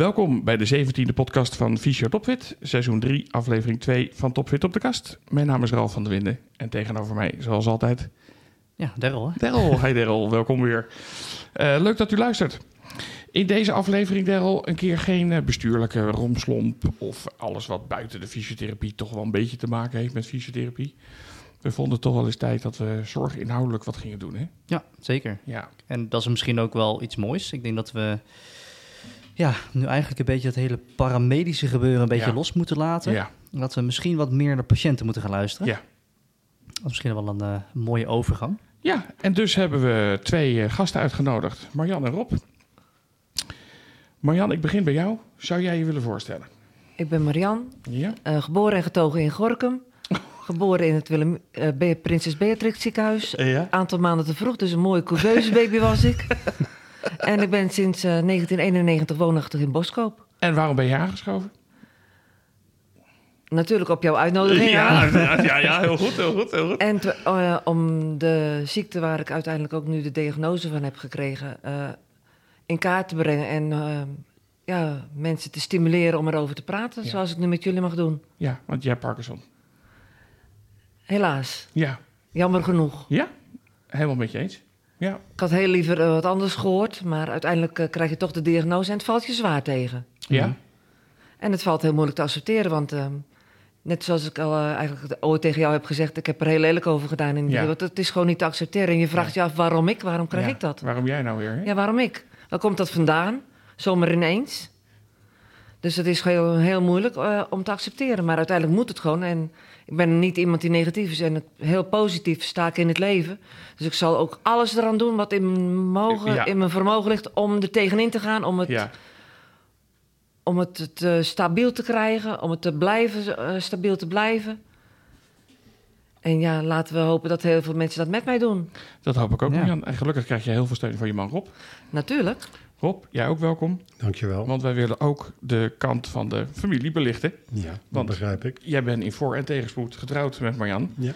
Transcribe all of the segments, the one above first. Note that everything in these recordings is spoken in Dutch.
Welkom bij de 17e podcast van Fysio Topfit, seizoen 3, aflevering 2 van Topfit op de kast. Mijn naam is Ralf van der Winden en tegenover mij, zoals altijd, Ja, Daryl. Daryl. Hi Daryl, welkom weer. Eh, leuk dat u luistert. In deze aflevering, Daryl, een keer geen eh, bestuurlijke romslomp of alles wat buiten de fysiotherapie toch wel een beetje te maken heeft met fysiotherapie. We vonden toch wel eens tijd dat we zorg inhoudelijk wat gingen doen, hè? Ja, zeker. Ja, En dat is misschien ook wel iets moois. Ik denk dat we ja, nu eigenlijk een beetje het hele paramedische gebeuren een beetje Ja. los moeten laten. ja, En Dat we misschien wat meer naar patiënten moeten gaan luisteren. ja. Dat is misschien wel een eh, mooie overgang. Ja, en dus hebben we twee eh, gasten uitgenodigd, Marjan en Rob. Marjan, ik begin bij jou. Zou jij je willen voorstellen? Ik ben Marian, Ja? eh, geboren en getogen in Gorkum. Geboren in het Willem, eh, Be- Prinses Beatrix ziekenhuis. Ja. Aantal maanden te vroeg, dus een mooie couveuse baby was ik. en ik ben sinds eh, 1991 woonachtig in Boskoop. En waarom ben je aangeschoven? Natuurlijk op jouw uitnodiging. ja, ja. ja, heel goed, heel goed, heel goed. En te- eh, om de ziekte waar ik uiteindelijk ook nu de diagnose van heb gekregen... eh, in kaart te brengen en eh, ja, mensen te stimuleren om erover te praten... Ja. zoals ik nu met jullie mag doen. Ja, want jij hebt Parkinson. Helaas, Ja, jammer genoeg. ja, helemaal met je eens. Ja, Ik had heel liever eh, wat anders gehoord, maar uiteindelijk eh, krijg je toch de diagnose en het valt je zwaar tegen. ja, En het valt heel moeilijk te accepteren, want ehm, net zoals ik al eh, eigenlijk ooit tegen jou heb gezegd, ik heb er heel lelijk over gedaan in Ja. wereld. Het is gewoon niet te accepteren. En je vraagt je af waarom ik, waarom krijg Ja. ik dat? Waarom jij nou weer? Hè? Ja, waarom ik? Waar komt dat vandaan? Zomaar ineens. Dus het is heel, heel moeilijk eh, om te accepteren, maar uiteindelijk moet het gewoon. En ik ben niet iemand die negatief is en het- heel positief sta ik in het leven. Dus ik zal ook alles eraan doen wat in mijn, mogen, Ja. in mijn vermogen ligt om er tegenin te gaan, om het Ja, om het te stabiel te krijgen, om het te blijven, eh, stabiel te blijven. En ja, laten we hopen dat heel veel mensen dat met mij doen. dat hoop ik ook, Ja. En gelukkig krijg je heel veel steun van je man Rob. Natuurlijk. Rob, jij ook welkom. Dankjewel. Want wij willen ook de kant van de familie belichten. Ja, dat begrijp ik. Jij bent in voor- en tegenspoed getrouwd met Marjan. Ja.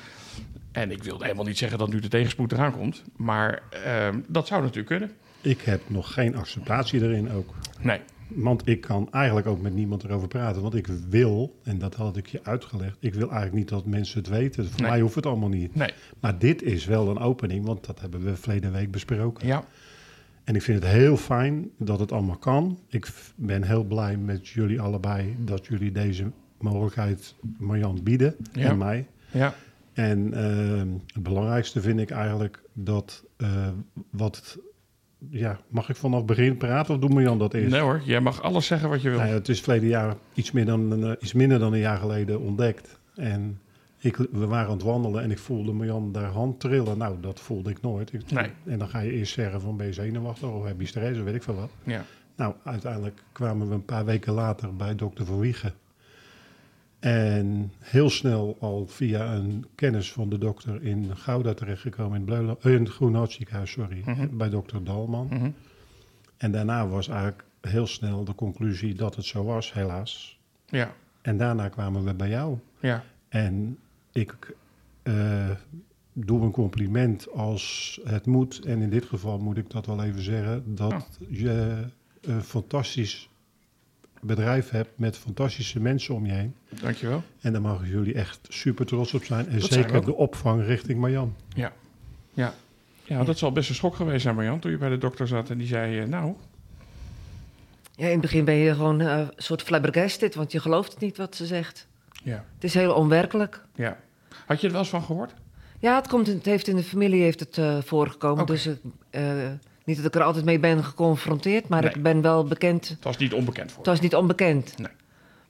En ik wilde helemaal niet zeggen dat nu de tegenspoed eraan komt. Maar ehm, dat zou natuurlijk kunnen. Ik heb nog geen acceptatie erin ook. Nee. Want ik kan eigenlijk ook met niemand erover praten. Want ik wil, en dat had ik je uitgelegd, ik wil eigenlijk niet dat mensen het weten. Voor Nee. mij hoeft het allemaal niet. Nee. Maar dit is wel een opening, want dat hebben we verleden week besproken. Ja. En ik vind het heel fijn dat het allemaal kan. Ik ben heel blij met jullie allebei dat jullie deze mogelijkheid Marjan bieden Ja. en mij. Ja. En ehm, het belangrijkste vind ik eigenlijk dat eh, wat. Ja, mag ik vanaf begin praten of doe Marjan dat eerst? Nee hoor, jij mag alles zeggen wat je wil. Nou ja, het is verleden jaar iets, meer dan, eh, iets minder dan een jaar geleden ontdekt. En ik, we waren aan het wandelen en ik voelde Marjan daar hand trillen. Nou, dat voelde ik nooit. Ik- Nee. En dan ga je eerst zeggen van ben je zenuwachtig of heb je stress of weet ik veel wat. Ja. Nou, uiteindelijk kwamen we een paar weken later bij dokter Van Wiegen. En heel snel al via een kennis van de dokter in Gouda terechtgekomen, in, eh, in het Groenhout ziekenhuis, sorry, Mhm. bij dokter Dalman. Mhm. En daarna was eigenlijk heel snel de conclusie dat het zo was, helaas. Ja. En daarna kwamen we bij jou. Ja. En ik eh, doe een compliment als het moet. En in dit geval moet ik dat wel even zeggen. Dat Oh. je een fantastisch bedrijf hebt met fantastische mensen om je heen. Dankjewel. En daar mogen jullie echt super trots op zijn. En Dat zeker de opvang richting Marjan. Ja. Ja. Ja, dat zal best een schok geweest zijn, Marjan, toen je bij de dokter zat en die zei, eh, nou, Ja, in het begin ben je gewoon eh, een soort flabbergasted, want je gelooft het niet wat ze zegt. Ja, Het is heel onwerkelijk. ja. Had je er wel eens van gehoord? Ja, het, komt in, het heeft in de familie heeft het, eh, voorgekomen. Dus eh, niet dat ik er altijd mee ben geconfronteerd, maar Nee. ik ben wel bekend. Het was niet onbekend voor Het was niet onbekend. Nee.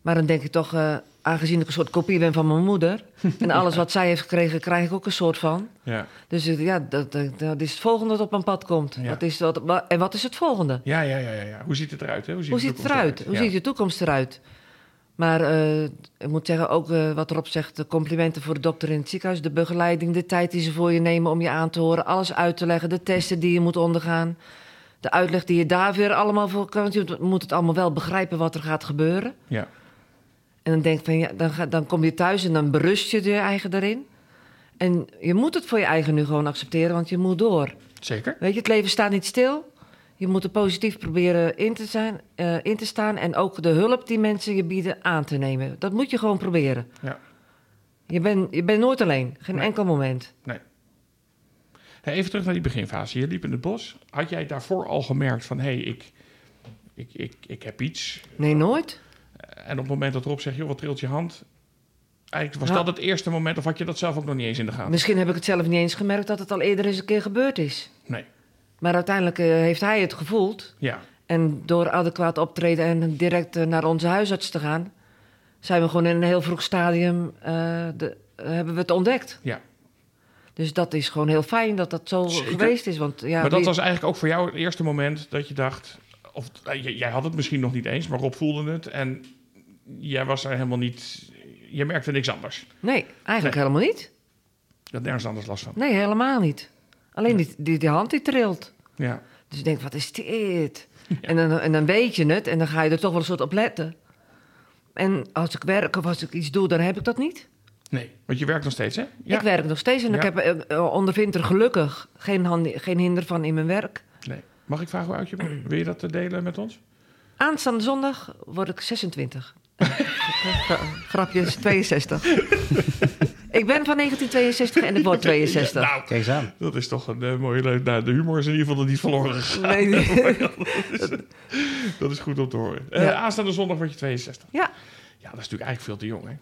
Maar dan denk ik toch, eh, aangezien ik een soort kopie ben van mijn moeder... en alles wat zij heeft gekregen, krijg ik ook een soort van. je. Ja. Dus eh, ja, dat, dat, dat is het volgende dat op mijn pad komt. Ja. Wat is dat, en wat is het volgende? Ja, ja, ja, ja, ja. Hoe ziet het eruit? Hè? Hoe ziet, Hoe de ziet het eruit? Hoe Ja. ziet de toekomst eruit? Maar eh, ik moet zeggen, ook eh, wat erop zegt, de complimenten voor de dokter in het ziekenhuis, de begeleiding, de tijd die ze voor je nemen om je aan te horen, alles uit te leggen, de testen die je moet ondergaan, de uitleg die je daar weer allemaal voor kan. Want je moet het allemaal wel begrijpen wat er gaat gebeuren. Ja. En dan denk van ja, dan, ga, dan kom je thuis en dan berust je je eigen erin. En je moet het voor je eigen nu gewoon accepteren, want je moet door. Zeker. Weet je, het leven staat niet stil. Je moet er positief proberen in te, zijn, eh, in te staan en ook de hulp die mensen je bieden aan te nemen. Dat moet je gewoon proberen. Ja. Je bent je bent nooit alleen, geen Nee. enkel moment. Hey, even terug naar die beginfase. Je liep in het bos. Had jij daarvoor al gemerkt van... hé, hey, ik, ik, ik, ik heb iets. Nee, nooit. En op het moment dat Rob zegt... joh, wat trilt je hand? Eigenlijk was dat het eerste moment... of had je dat zelf ook nog niet eens in de gaten? Misschien heb ik het zelf niet eens gemerkt dat het al eerder eens een keer gebeurd is. Nee. Maar uiteindelijk eh, heeft hij het gevoeld. Ja. En door adequaat optreden en direct eh, naar onze huisarts te gaan, zijn we gewoon in een heel vroeg stadium eh, de, hebben we het ontdekt. Ja. Dus dat is gewoon heel fijn dat dat zo Zeker. geweest is. Want, ja, maar dat wie- was eigenlijk ook voor jou het eerste moment dat je dacht... of jij had het misschien nog niet eens, maar Rob voelde het... en jij was er helemaal niet... je merkte niks anders. Nee, eigenlijk Nee. helemaal niet. Had nergens anders last van. Nee, helemaal niet. Alleen die, die, die hand die trilt. Ja. Dus je denkt, wat is dit? En, dan, en dan weet je het en dan ga je er toch wel een soort op letten. En als ik werk of als ik iets doe, dan heb ik dat niet. Nee, want je werkt nog steeds, hè? Ja. Ik werk nog steeds en ik heb, eh, eh, ondervind er gelukkig geen, hand, geen hinder van in mijn werk. Nee. Mag ik vragen hoe oud je bent? Wil je dat eh, delen met ons? Aanstaande zondag word ik 26. Grapjes, 62. ik ben van 1962 en ik word 62. Nou, Kijk eens aan. dat is toch een eh, mooie leuk. Nou, de humor is in ieder geval nog niet verloren gegaan. Nee, nee. Dat is goed om te horen. Eh, Ja. aanstaande zondag word je 62. Ja, Ja, dat is natuurlijk eigenlijk veel te jong, hè?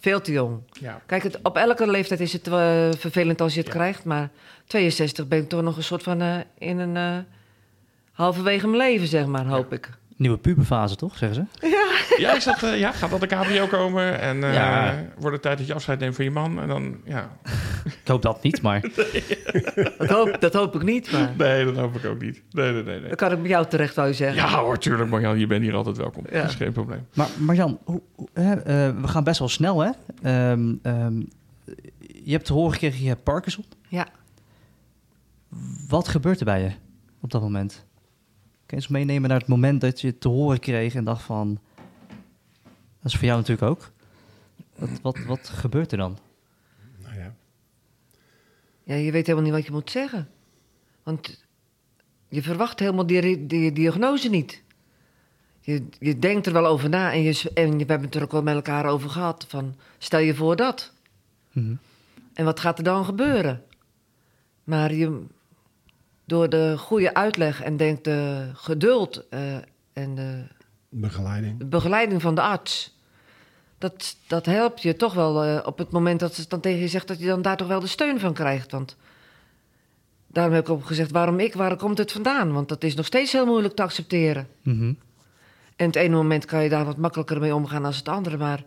veel te jong. Ja. Kijk, het, op elke leeftijd is het eh, vervelend als je het Ja. krijgt. Maar 62 ben ik toch nog een soort van eh, in een eh, halverwege mijn leven, zeg maar, hoop ik. Nieuwe puberfase, toch, zeggen ze? Ja, ik zat, eh, ja, gaat dat de cabrio komen en eh, Ja. wordt het tijd dat je afscheid neemt van je man. En dan, ja, Ik hoop dat niet, maar Dat hoop, dat hoop ik niet, maar nee, dat hoop ik ook niet. Nee, nee, nee. nee. dan kan ik met jou terecht, wou je zeggen. Ja hoor, tuurlijk Marjan, je bent hier altijd welkom. Ja. Dat is geen probleem. Maar Marjan, hoe, hoe- hè, eh, we gaan best wel snel, hè? Ehm, ehm, je hebt te horen gekregen, je hebt Parkinson. Ja. Wat gebeurt er bij je op dat moment? Kun je eens meenemen naar het moment dat je het te horen kreeg en dacht van... Dat is voor jou natuurlijk ook. Wat, wat, wat gebeurt er dan? Nou ja, Ja, je weet helemaal niet wat je moet zeggen. Want je verwacht helemaal die, die diagnose niet. Je, je denkt er wel over na en, je, en we hebben het er ook wel met elkaar over gehad. Van, stel je voor dat. Mhm. En wat gaat er dan gebeuren? Maar je, door de goede uitleg en denk de geduld eh, en de begeleiding. begeleiding van de arts... Dat, dat helpt je toch wel eh, op het moment dat ze dan tegen je zegt... dat je dan daar toch wel de steun van krijgt. Want daarom heb ik ook gezegd, waarom ik, waar komt het vandaan? Want dat is nog steeds heel moeilijk te accepteren. Mhm. En het ene moment kan je daar wat makkelijker mee omgaan dan het andere. Maar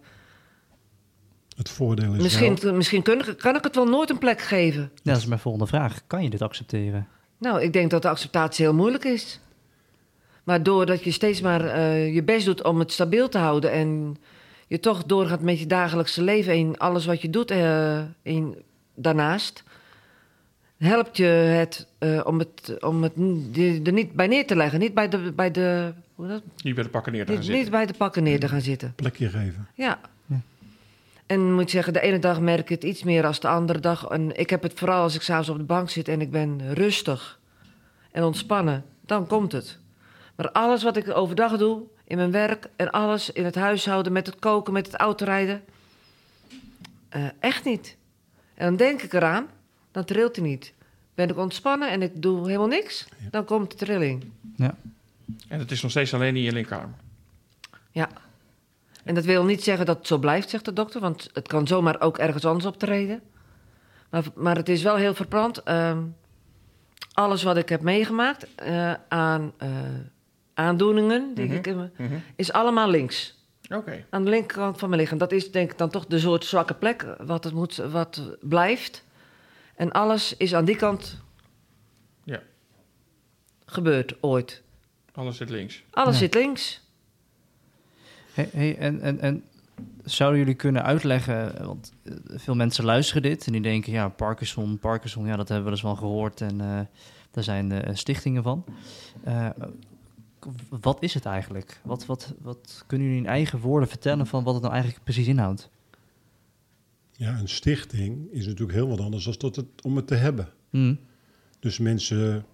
Het voordeel is misschien, wel, misschien kun ik- kan ik het wel nooit een plek geven. Ja, dat is mijn volgende vraag. Kan je dit accepteren? Nou, ik denk dat de acceptatie heel moeilijk is. Maar doordat je steeds maar eh, je best doet om het stabiel te houden... en je toch doorgaat met je dagelijkse leven en alles wat je doet eh, in, daarnaast... helpt je het eh, om het, om het er niet bij neer te leggen. Niet bij de, bij de, hoe dat? Niet bij de pakken neer te gaan Niet, zitten. niet bij de pakken neer te gaan zitten. plekje geven. Ja. En moet zeggen, de ene dag merk ik het iets meer dan de andere dag. En ik heb het vooral als ik s'avonds op de bank zit en ik ben rustig en ontspannen. Dan komt het. Maar alles wat ik overdag doe, in mijn werk en alles in het huishouden, met het koken, met het autorijden, eh, echt niet. En dan denk ik eraan, dan trilt hij niet. Ben ik ontspannen en ik doe helemaal niks, dan komt de trilling. Ja. En het is nog steeds alleen in je linkerarm. Ja. En dat wil niet zeggen dat het zo blijft, zegt de dokter, want het kan zomaar ook ergens anders optreden. Maar, maar het is wel heel verbrand. Ehm, alles wat ik heb meegemaakt eh, aan eh, aandoeningen, die Mhm. ik, Mhm. is allemaal links. Oké. Aan de linkerkant van mijn lichaam. Dat is denk ik dan toch de soort zwakke plek wat, het moet, wat blijft. En alles is aan die kant Ja. gebeurd ooit. Alles zit links. Alles Ja. zit links. Hey, hey, en, en, en zouden jullie kunnen uitleggen, want eh, veel mensen luisteren dit en die denken, ja, Parkinson, Parkinson, ja, dat hebben we wel eens wel gehoord en eh, daar zijn eh, stichtingen van. Wat is het eigenlijk? Wat, wat, wat kunnen jullie in eigen woorden vertellen van wat het nou eigenlijk precies inhoudt? Ja, een stichting is natuurlijk heel wat anders dan dat het, om het te hebben. Hm, Dus mensen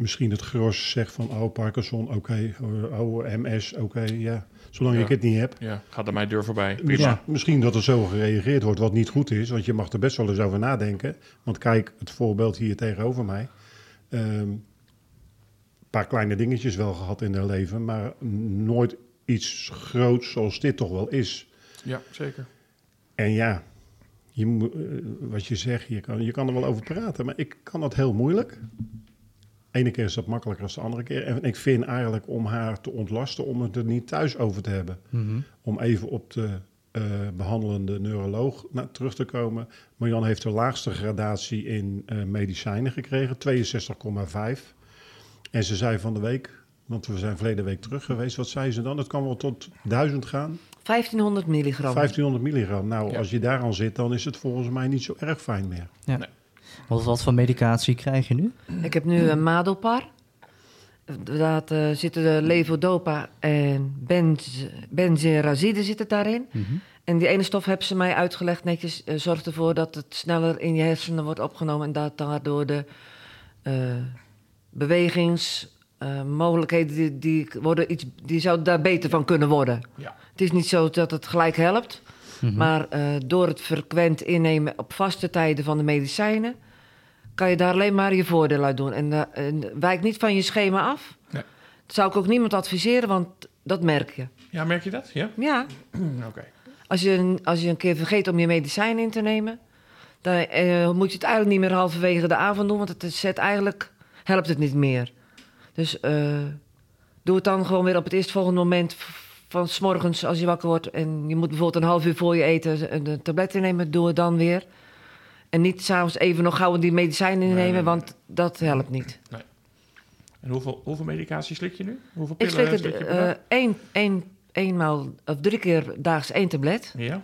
misschien het gros zegt van, oh, Parkinson, oké, oh, MS, oké, ja. Zolang Ja. ik het niet heb. Ja, gaat er mij deur voorbij. Ja. Misschien dat er zo gereageerd wordt, wat niet goed is. Want je mag er best wel eens over nadenken. Want kijk, het voorbeeld hier tegenover mij. Ehm, Een paar kleine dingetjes wel gehad in haar leven. Maar nooit iets groots zoals dit toch wel is. Ja, zeker. En ja, je eh, wat je zegt, je kan, je kan er wel over praten. Maar ik kan dat heel moeilijk. Ene keer is dat makkelijker dan de andere keer. En ik vind eigenlijk om haar te ontlasten, om het er niet thuis over te hebben. Mhm. Om even op de eh, behandelende neuroloog na- terug te komen. Marjan heeft de laagste gradatie in eh, medicijnen gekregen, 62,5. En ze zei van de week, want we zijn verleden week terug geweest, wat zei ze dan? Het kan wel tot 1000 gaan, 1500 milligram. 1500 milligram. Nou, Ja. als je daar aan zit, dan is het volgens mij niet zo erg fijn meer. Wat, wat voor medicatie krijg je nu? Ik heb nu een Madopar. Daar eh, zitten de levodopa en benz, benzerazide zitten daarin. Mhm. En die ene stof hebben ze mij uitgelegd netjes. eh, zorgt ervoor dat het sneller in je hersenen wordt opgenomen. En dat daardoor de eh bewegingsmogelijkheden... die, die, worden iets, die zouden daar beter van kunnen worden. Ja. Het is niet zo dat het gelijk helpt. Mhm. Maar eh, door het frequent innemen op vaste tijden van de medicijnen... kan je daar alleen maar je voordeel uit doen. En, eh, en wijk niet van je schema af. Nee. Dat zou ik ook niemand adviseren, want dat merk je. Ja, merk je dat? Ja? Ja, Oké. als je, een- als je een keer vergeet om je medicijn in te nemen... dan eh, moet je het eigenlijk niet meer halverwege de avond doen... want het zet eigenlijk, helpt het niet meer. Dus eh, doe het dan gewoon weer op het eerstvolgende moment... van s morgens als je wakker wordt... en je moet bijvoorbeeld een half uur voor je eten een, tablet innemen... doe het dan weer. En niet s'avonds even nog gauw die medicijnen innemen... nee, nee. want dat helpt niet. En hoeveel, hoeveel medicatie slik je nu? Hoeveel Ik pillen slik het slik je per eh één, één, eenmaal of drie keer daags één tablet... Ja?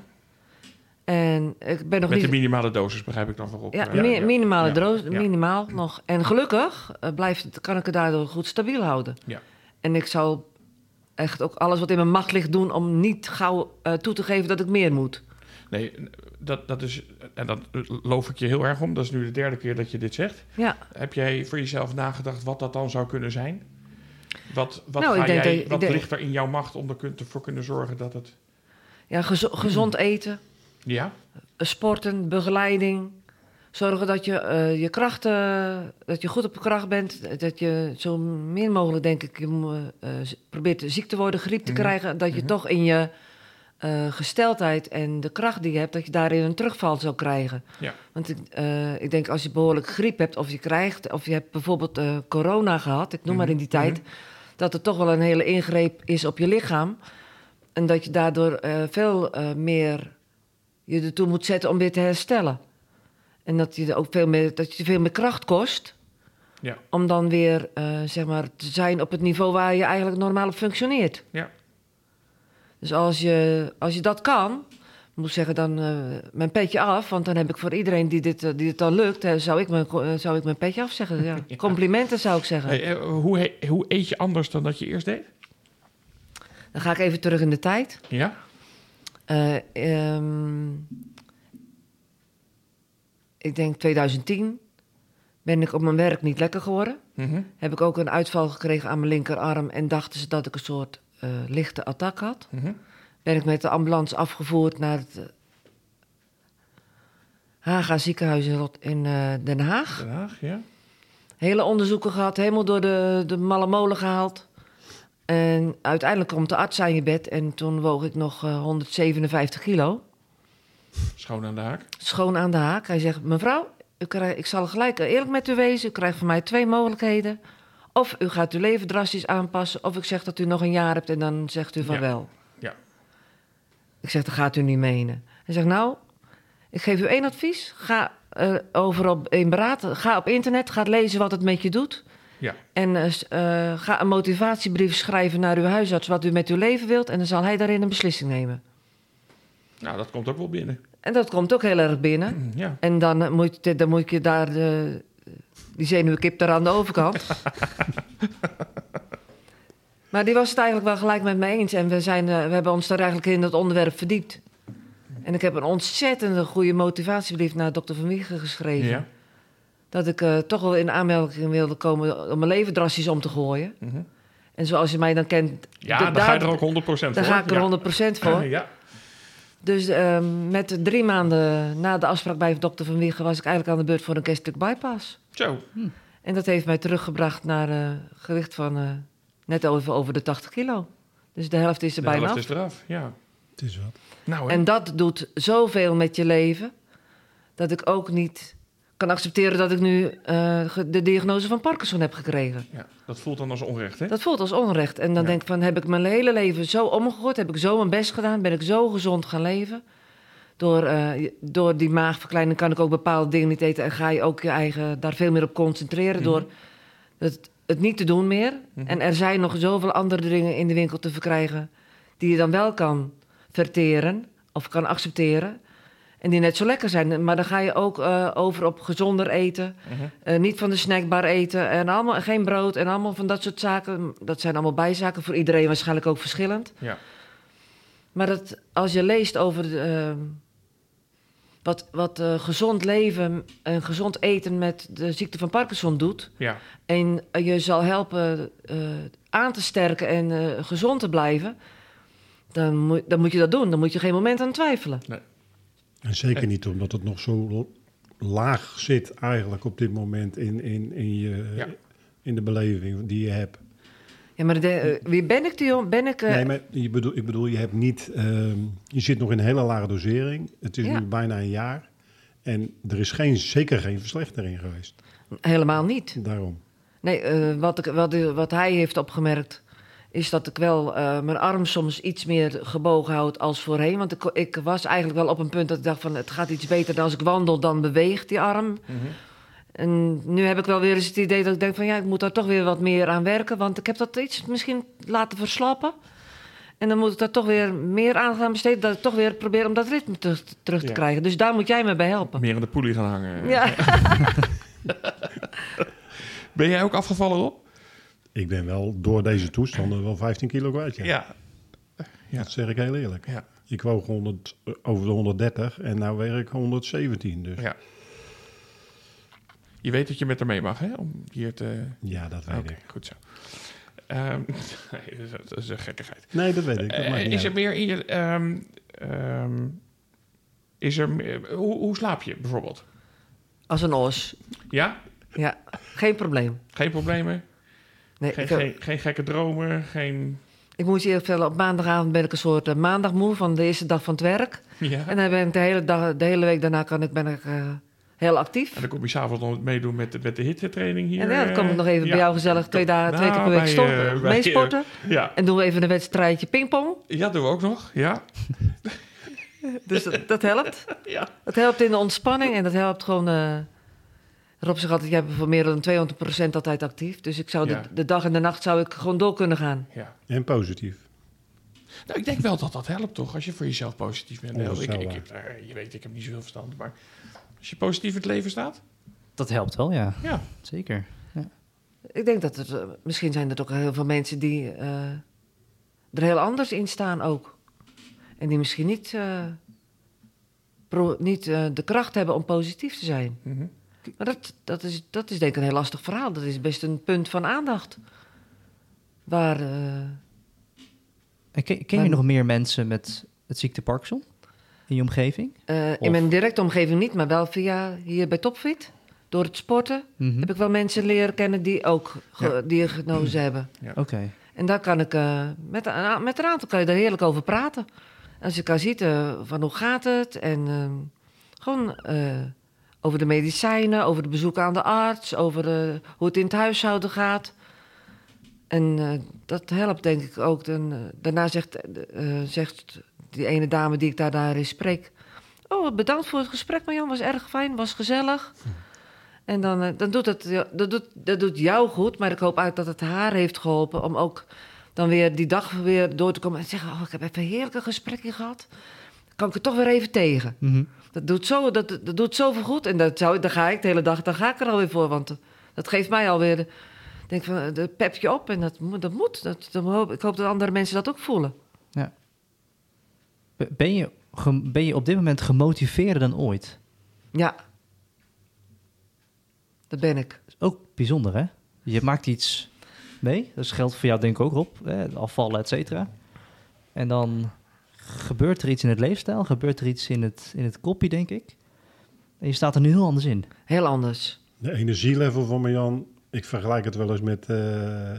En ik ben nog Met niet... de minimale dosis begrijp ik dan voorop. Ja, Eh, mi- minimale Ja. droos, Ja. minimaal nog. En gelukkig eh, blijft, kan ik het daardoor goed stabiel houden. Ja. En ik zou echt ook alles wat in mijn macht ligt doen... om niet gauw eh, toe te geven dat ik meer moet. Nee, dat, dat is, en dat loof ik je heel erg om. Dat is nu de derde keer dat je dit zegt. Ja, Heb jij voor jezelf nagedacht wat dat dan zou kunnen zijn? Wat, wat, Nou, ga jij, dat- wat denk- ligt er in jouw macht om er ervoor kunnen zorgen dat het... ja gezo- gezond eten, Ja? eh, sporten, begeleiding... Zorgen dat je eh, je krachten, dat je goed op je kracht bent. Dat je zo min mogelijk, denk ik, je eh, probeert ziek te worden, griep te Mhm. krijgen. Dat je Mhm. toch in je eh, gesteldheid en de kracht die je hebt, dat je daarin een terugval zou krijgen. Ja. Want ik, ik denk als je behoorlijk griep hebt of je krijgt, of je hebt bijvoorbeeld corona gehad, ik noem maar in die Mhm. tijd, dat het toch wel een hele ingreep is op je lichaam. En dat je daardoor veel meer je ertoe moet zetten om weer te herstellen. En dat je er ook veel meer, dat je veel meer kracht kost. Ja. Om dan weer eh, zeg maar, te zijn op het niveau waar je eigenlijk normaal op functioneert. Ja. Dus als je, als je dat kan, moet ik zeggen, dan eh, mijn petje af. Want dan heb ik voor iedereen die dit, eh, die dit dan lukt, eh, zou, ik mijn, zou ik mijn petje afzeggen. Ja. Ja. Complimenten zou ik zeggen. Hey, hoe, he- hoe eet je anders dan dat je eerst deed? Dan ga ik even terug in de tijd. Ja? Eh, ehm, ik denk 2010 ben ik op mijn werk niet lekker geworden. Mhm. Heb ik ook een uitval gekregen aan mijn linkerarm en dachten ze dat ik een soort eh, lichte attack had. Mhm. Ben ik met de ambulance afgevoerd naar het eh, Haga ziekenhuis in, Rot- in eh, Den Haag. Den Haag, ja? Hele onderzoeken gehad, helemaal door de, de malle molen gehaald. En uiteindelijk komt de arts aan je bed en toen woog ik nog eh, 157 kilo. Schoon aan de haak. schoon aan de haak. Hij zegt: Mevrouw, u ik zal gelijk eerlijk met u wezen. U krijgt van mij twee mogelijkheden. Of u gaat uw leven drastisch aanpassen, of ik zeg dat u nog een jaar hebt en dan zegt u van Ja. wel. Ja. Ik zeg: Dat gaat u niet menen. Hij zegt: Nou, ik geef u één advies. Ga eh, over op in beraad. Ga op internet, ga lezen wat het met je doet. Ja. En eh, eh, ga een motivatiebrief schrijven naar uw huisarts wat u met uw leven wilt. En dan zal hij daarin een beslissing nemen. Nou, dat komt ook wel binnen. En dat komt ook heel erg binnen. Ja. En dan, eh, moet je, dan moet je daar de, die zenuwkip daar aan de overkant. maar die was het eigenlijk wel gelijk met me eens. En we, zijn, eh, we hebben ons daar eigenlijk in het onderwerp verdiept. En ik heb een ontzettende goede motivatiebrief naar dokter Van Wiegen geschreven. Ja. dat ik eh, toch wel in aanmerking wilde komen om mijn leven drastisch om te gooien. Mhm. En zoals je mij dan kent, Ja, dan ga je er ook 100% voor. daar ga ik er ja. 100% voor. Ja. Dus ehm, met drie maanden na de afspraak bij dokter Van Wiegen was ik eigenlijk aan de beurt voor een gastric bypass. Zo. En dat heeft mij teruggebracht naar een gewicht van eh, net over, over de 80 kilo. Dus de helft is er De bijna helft af. is eraf. Ja. Het is wat. Nou. En dat doet zoveel met je leven, dat ik ook niet kan accepteren dat ik nu eh, de diagnose van Parkinson heb gekregen. ja, dat voelt dan als onrecht, hè? Dat voelt als onrecht. En dan Ja. denk ik van, heb ik mijn hele leven zo omgegooid? Heb ik zo mijn best gedaan? Ben ik zo gezond gaan leven? Door, eh, door die maagverkleining kan ik ook bepaalde dingen niet eten... en ga je ook je eigen daar veel meer op concentreren... Mhm. door het, het niet te doen meer. Mhm. En er zijn nog zoveel andere dingen in de winkel te verkrijgen... die je dan wel kan verteren of kan accepteren... en die net zo lekker zijn. Maar dan ga je ook eh, over op gezonder eten... Mhm. Eh, niet van de snackbar eten en allemaal geen brood en allemaal van dat soort zaken. Dat zijn allemaal bijzaken voor iedereen waarschijnlijk ook verschillend. Ja. Maar dat, als je leest over eh, wat, wat gezond leven en gezond eten met de ziekte van Parkinson doet. Ja. En je zal helpen aan te sterken en gezond te blijven. Dan moet, dan moet je dat doen. Dan moet je geen moment aan twijfelen. En zeker niet omdat het nog zo laag zit eigenlijk op dit moment in, in, in, je, Ja. in de beleving die je hebt. Ja, maar de, eh, wie ben ik, die? Ben ik... eh, Nee, maar je bedoel, ik bedoel, je hebt niet, ehm, je zit nog in een hele lage dosering. Het is Ja. nu bijna een jaar. En er is geen, zeker geen verslechtering geweest. Helemaal niet. Daarom. Nee, eh, wat, ik, wat, wat hij heeft opgemerkt... is dat ik wel eh, mijn arm soms iets meer gebogen houd als voorheen. Want ik, ik was eigenlijk wel op een punt dat ik dacht van... het gaat iets beter dan als ik wandel, dan beweegt die arm. Mhm. En nu heb ik wel weer eens het idee dat ik denk van... ja, ik moet daar toch weer wat meer aan werken... want ik heb dat iets misschien laten verslappen. En dan moet ik daar toch weer meer aan gaan besteden... dat ik toch weer probeer om dat ritme terug, terug te Ja. krijgen. Dus daar moet jij me bij helpen. Meer aan de poelie gaan hangen. Ja. Ben jij ook afgevallen op? Ik ben wel door deze toestanden wel 15 kilo kwijt. Ja. Ja. Ja. Dat zeg ik heel eerlijk. Ja. Ik woog 100, eh, over de 130 en nu weeg ik 117. Dus ja, ja. Je weet dat je met haar mee mag, hè? Om hier te... dat weet Oké, ik. goed zo. Ehm, nee, dat is- een gekkigheid. Nee, dat weet ik. Dat Eh, is er meer in je... ehm, ehm, is er meer, hoe, hoe slaap je bijvoorbeeld? Als een os. Ja? Ja, geen probleem. Geen problemen? Nee, Geen, heb- geen, geen gekke dromen? Geen... ik moet je eerlijk vertellen, op maandagavond ben ik een soort eh, maandagmoe van de eerste dag van het werk. Ja? En dan ben ik de hele, dag, de hele week daarna kan ik, ben ik eh, heel actief. En dan kom je s'avonds nog meedoen met, de- met de hittetraining hier. En ja, dan kom ik eh, nog even ja. bij jou gezellig twee, dagen, twee keer per Nou, week bij, stoppen, eh, bij, meesporten. Ja. En doen we even een wedstrijdje pingpong. ja, doen we ook nog. Ja. Dus dat, dat helpt. ja. Dat helpt in de ontspanning en dat helpt gewoon... eh Rob zegt altijd, jij bent voor meer dan 200% altijd actief. Dus ik zou Ja. de, de dag en de nacht zou ik gewoon door kunnen gaan. ja. En positief. Nou, ik denk wel dat dat helpt, toch? Als je voor jezelf positief bent. Oh, Nou, ik, ik, daar- je weet, ik heb niet zoveel verstand. Maar als je positief in het leven staat... Dat helpt wel, ja. Ja. Zeker. Ik denk dat er... eh, misschien zijn er ook heel veel mensen die eh, er heel anders in staan ook. En die misschien niet, eh, pro- niet eh, de kracht hebben om positief te zijn. Mhm. Maar dat, dat, is, dat is denk ik een heel lastig verhaal. Dat is best een punt van aandacht. Waar... eh, En ken, ken je nog meer mensen met het ziekte Parkinson in je omgeving? eh, in mijn directe omgeving niet, maar wel via hier bij Topfit. Door het sporten Mhm. heb ik wel mensen leren kennen die ook Ja. diagnose hebben. Oké. En daar kan ik, eh, met, een, met een aantal kan je daar heerlijk over praten. Als je kan ziet van hoe gaat het en ehm, gewoon eh, over de medicijnen, over de bezoeken aan de arts, over eh, hoe het in het huishouden gaat. En eh, dat helpt denk ik ook. Eh, daarna zegt, zegt die ene dame die ik daar, daar eens spreek... Oh, bedankt voor het gesprek, Marjan. Was erg fijn, was gezellig. En dan, dan doet het, ja, dat, doet, dat doet jou goed, maar ik hoop uit dat het haar heeft geholpen om ook dan weer die dag weer door te komen en zeggen: Oh, ik heb even heerlijke gesprekje gehad. Kan ik er toch weer even tegen. Mhm. Dat doet, zo, dat, dat doet zoveel goed. En dat zou, dan ga ik de hele dag, dan ga ik er alweer voor. Want eh, dat geeft mij alweer, de- denk van, eh, de pepje op. En dat, moet- dat moet. Dat, dat hoop, ik hoop dat andere mensen dat ook voelen. Be- Ben je, ben je op dit moment gemotiveerder dan ooit? Ja. Dat ben ik. Dat is ook bijzonder, hè? Je maakt iets mee. Dat geldt voor jou denk ik ook. Hè? Afvallen, et cetera. En dan gebeurt er iets in het leefstijl. Gebeurt er iets in het, in het kopje, denk ik. En je staat er nu heel anders in. Heel anders. De energielevel van Marjan, ik vergelijk het wel eens met eh,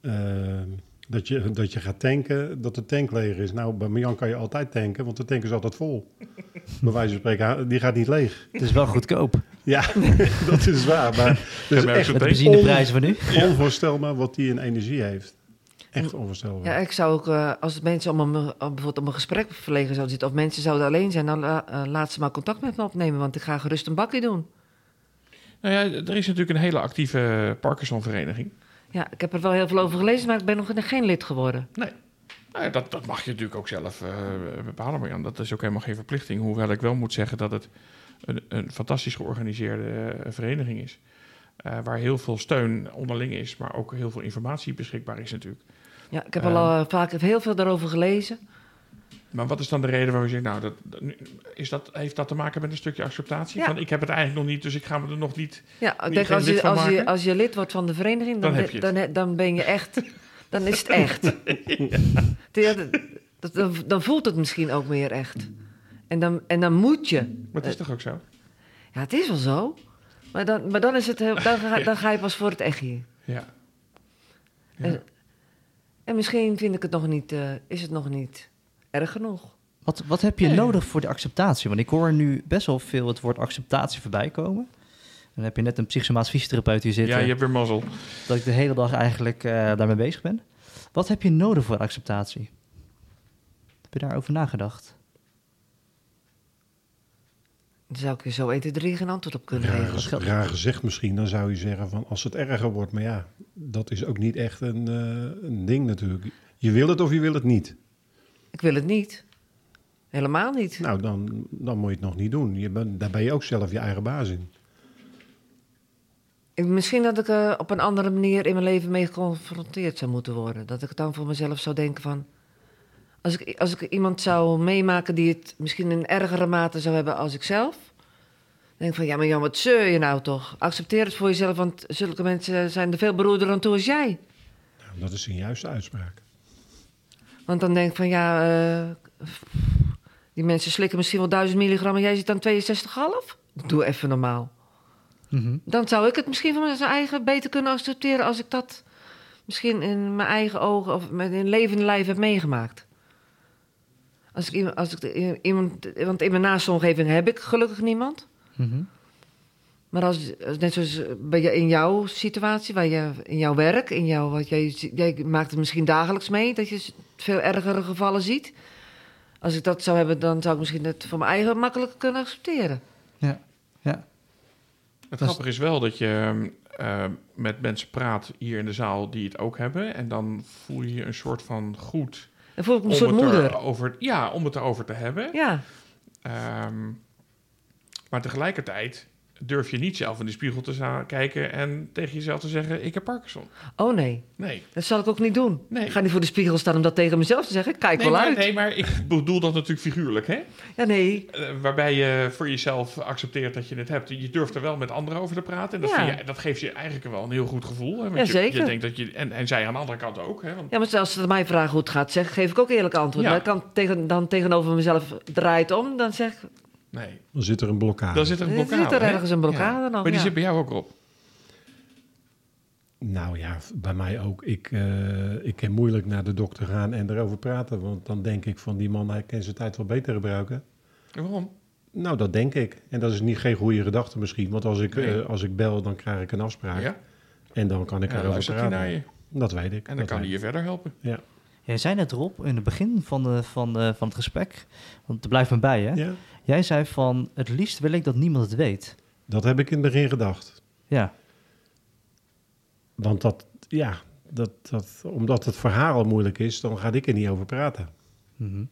eh, dat, je, dat je gaat tanken, dat de tank leeg is. Nou, bij Marjan kan je altijd tanken, want de tank is altijd vol. bij wijze van spreken, die gaat niet leeg. Het is wel goedkoop. Ja, dat is waar. Maar is merk echt Met de benzineprijzen van nu. onvoorstelbaar wat die in energie heeft. Echt onvoorstelbaar. Ja, ik zou ook, eh, als mensen om een, om bijvoorbeeld om een gesprek verlegen zouden zitten... of mensen zouden alleen zijn, dan eh, laat ze maar contact met me opnemen... want ik ga gerust een bakje doen. Nou ja, er is natuurlijk een hele actieve Parkinson-vereniging. Ja, ik heb er wel heel veel over gelezen, maar ik ben nog geen lid geworden. Nou ja, dat, dat mag je natuurlijk ook zelf eh, bepalen, Marjan. Dat is ook helemaal geen verplichting. Hoewel ik wel moet zeggen dat het een, een fantastisch georganiseerde eh, vereniging is. Eh, waar heel veel steun onderling is, maar ook heel veel informatie beschikbaar is natuurlijk. Ja, ik heb al eh, vaak heel veel daarover gelezen. Maar wat is dan de reden waarom je zegt, nou, dat, is dat, heeft dat te maken met een stukje acceptatie? Ja. Van, ik heb het eigenlijk nog niet, dus ik ga me er nog niet... Ja, denk als je, als, je, als je lid wordt van de vereniging, dan, Dan heb je het. dan, ben je echt. Dan is het echt. Ja, dan, dan voelt het misschien ook meer echt. En dan, en dan moet je. Maar het is toch ook zo? Ja, het is wel zo. Maar dan, maar dan, is het, heel- dan, ga, dan ga je pas voor het echt hier. Ja. ja. En, en misschien vind ik het nog niet, eh, is het nog niet erg genoeg. Wat, wat heb je Nee. nodig voor de acceptatie? Want ik hoor nu best wel veel het woord acceptatie voorbij komen. Dan heb je net een psychosomaat fysiotherapeut hier zitten. ja, je hebt weer mazzel. Dat ik de hele dag eigenlijk eh, daarmee bezig ben. Wat heb je nodig voor acceptatie? Heb je daarover nagedacht? Daar zou ik je zo 1, 2, 3 geen antwoord op kunnen Raar, geven. raar gezegd misschien, dan zou je zeggen van als het erger wordt. Maar ja, dat is ook niet echt een, eh, een ding natuurlijk. Je wil het of je wil het niet. Ik wil het niet. Helemaal niet. Nou, dan, dan moet je het nog niet doen. Je daar ben je ook zelf je eigen baas in. Ik, misschien dat ik er op een andere manier in mijn leven mee geconfronteerd zou moeten worden. Dat ik dan voor mezelf zou denken van... Als ik, als ik iemand zou meemaken die het misschien in ergere mate zou hebben als ik zelf... Dan denk ik van, ja, maar Jan, wat zeur je nou toch? Accepteer het voor jezelf, want zulke mensen zijn er veel beroerder aan toe als jij. Nou, dat is een juiste uitspraak. Want dan denk ik van, ja, eh, die mensen slikken misschien wel 1000 milligram... en jij zit dan 62,5? Doe even normaal. Mhm. Dan zou ik het misschien van mijn eigen beter kunnen accepteren als ik dat misschien in mijn eigen ogen of met in levende lijf heb meegemaakt. Als ik, iemand- als ik iemand, want in mijn naaste omgeving heb ik gelukkig niemand. Mhm. Maar als, net zoals bij je, in jouw situatie, waar je, in jouw werk, in jouw, wat jij, jij maakt het misschien dagelijks mee dat je veel ergere gevallen ziet. Als ik dat zou hebben, dan zou ik misschien het voor mijn eigen makkelijker kunnen accepteren. Ja, ja. Het Dat is- grappige is wel dat je eh, met mensen praat hier in de zaal die het ook hebben. En dan voel je je een soort van goed Dan voel ik me een soort moeder. erover, ja, om het erover te hebben. Ja, Ehm, maar tegelijkertijd durf je niet zelf in de spiegel te kijken en tegen jezelf te zeggen: Ik heb Parkinson. oh nee. Nee. Dat zal ik ook niet doen. Nee. Ik ga niet voor de spiegel staan om dat tegen mezelf te zeggen. Ik Kijk Nee wel maar, uit. nee, maar ik bedoel dat natuurlijk figuurlijk, hè? Ja, nee. Eh, waarbij je voor jezelf accepteert dat je het hebt. Je durft er wel met anderen over te praten. En dat, Ja. vind je, dat geeft je eigenlijk wel een heel goed gevoel. Hè? Want Ja, je, zeker. Je denkt dat je, en, en zij aan de andere kant ook. Hè? Want, Ja, maar als ze mij vragen hoe het gaat, zeg, geef ik ook eerlijk antwoord. Ja. Maar ik kan tegen, dan tegenover mezelf draait om, dan zeg ik, nee, Dan zit er een blokkade. dan zit er een er blokkade. zit er ergens een blokkade nog. Maar die ja. zit bij jou ook op. Nou ja, bij mij ook. Ik, eh, ik kan moeilijk naar de dokter gaan en erover praten. Want dan denk ik van die man, hij kan zijn tijd wel beter gebruiken. En waarom? Nou, dat denk ik. En dat is niet geen goede gedachte misschien. Want als ik, Nee. eh, als ik bel, dan krijg ik een afspraak. Ja, En dan kan ik dan erover luistert hij praten. naar je. Dat weet ik. En dan dat kan hij je verder helpen. Ja. Jij zei net Rob, in het begin van, de, van, de, van het gesprek, want er blijft me bij hè. ja, Jij zei van, het liefst wil ik dat niemand het weet. dat heb ik in het begin gedacht. Ja, Want dat, ja, dat, dat, omdat het verhaal al moeilijk is, dan ga ik er niet over praten. Mhm.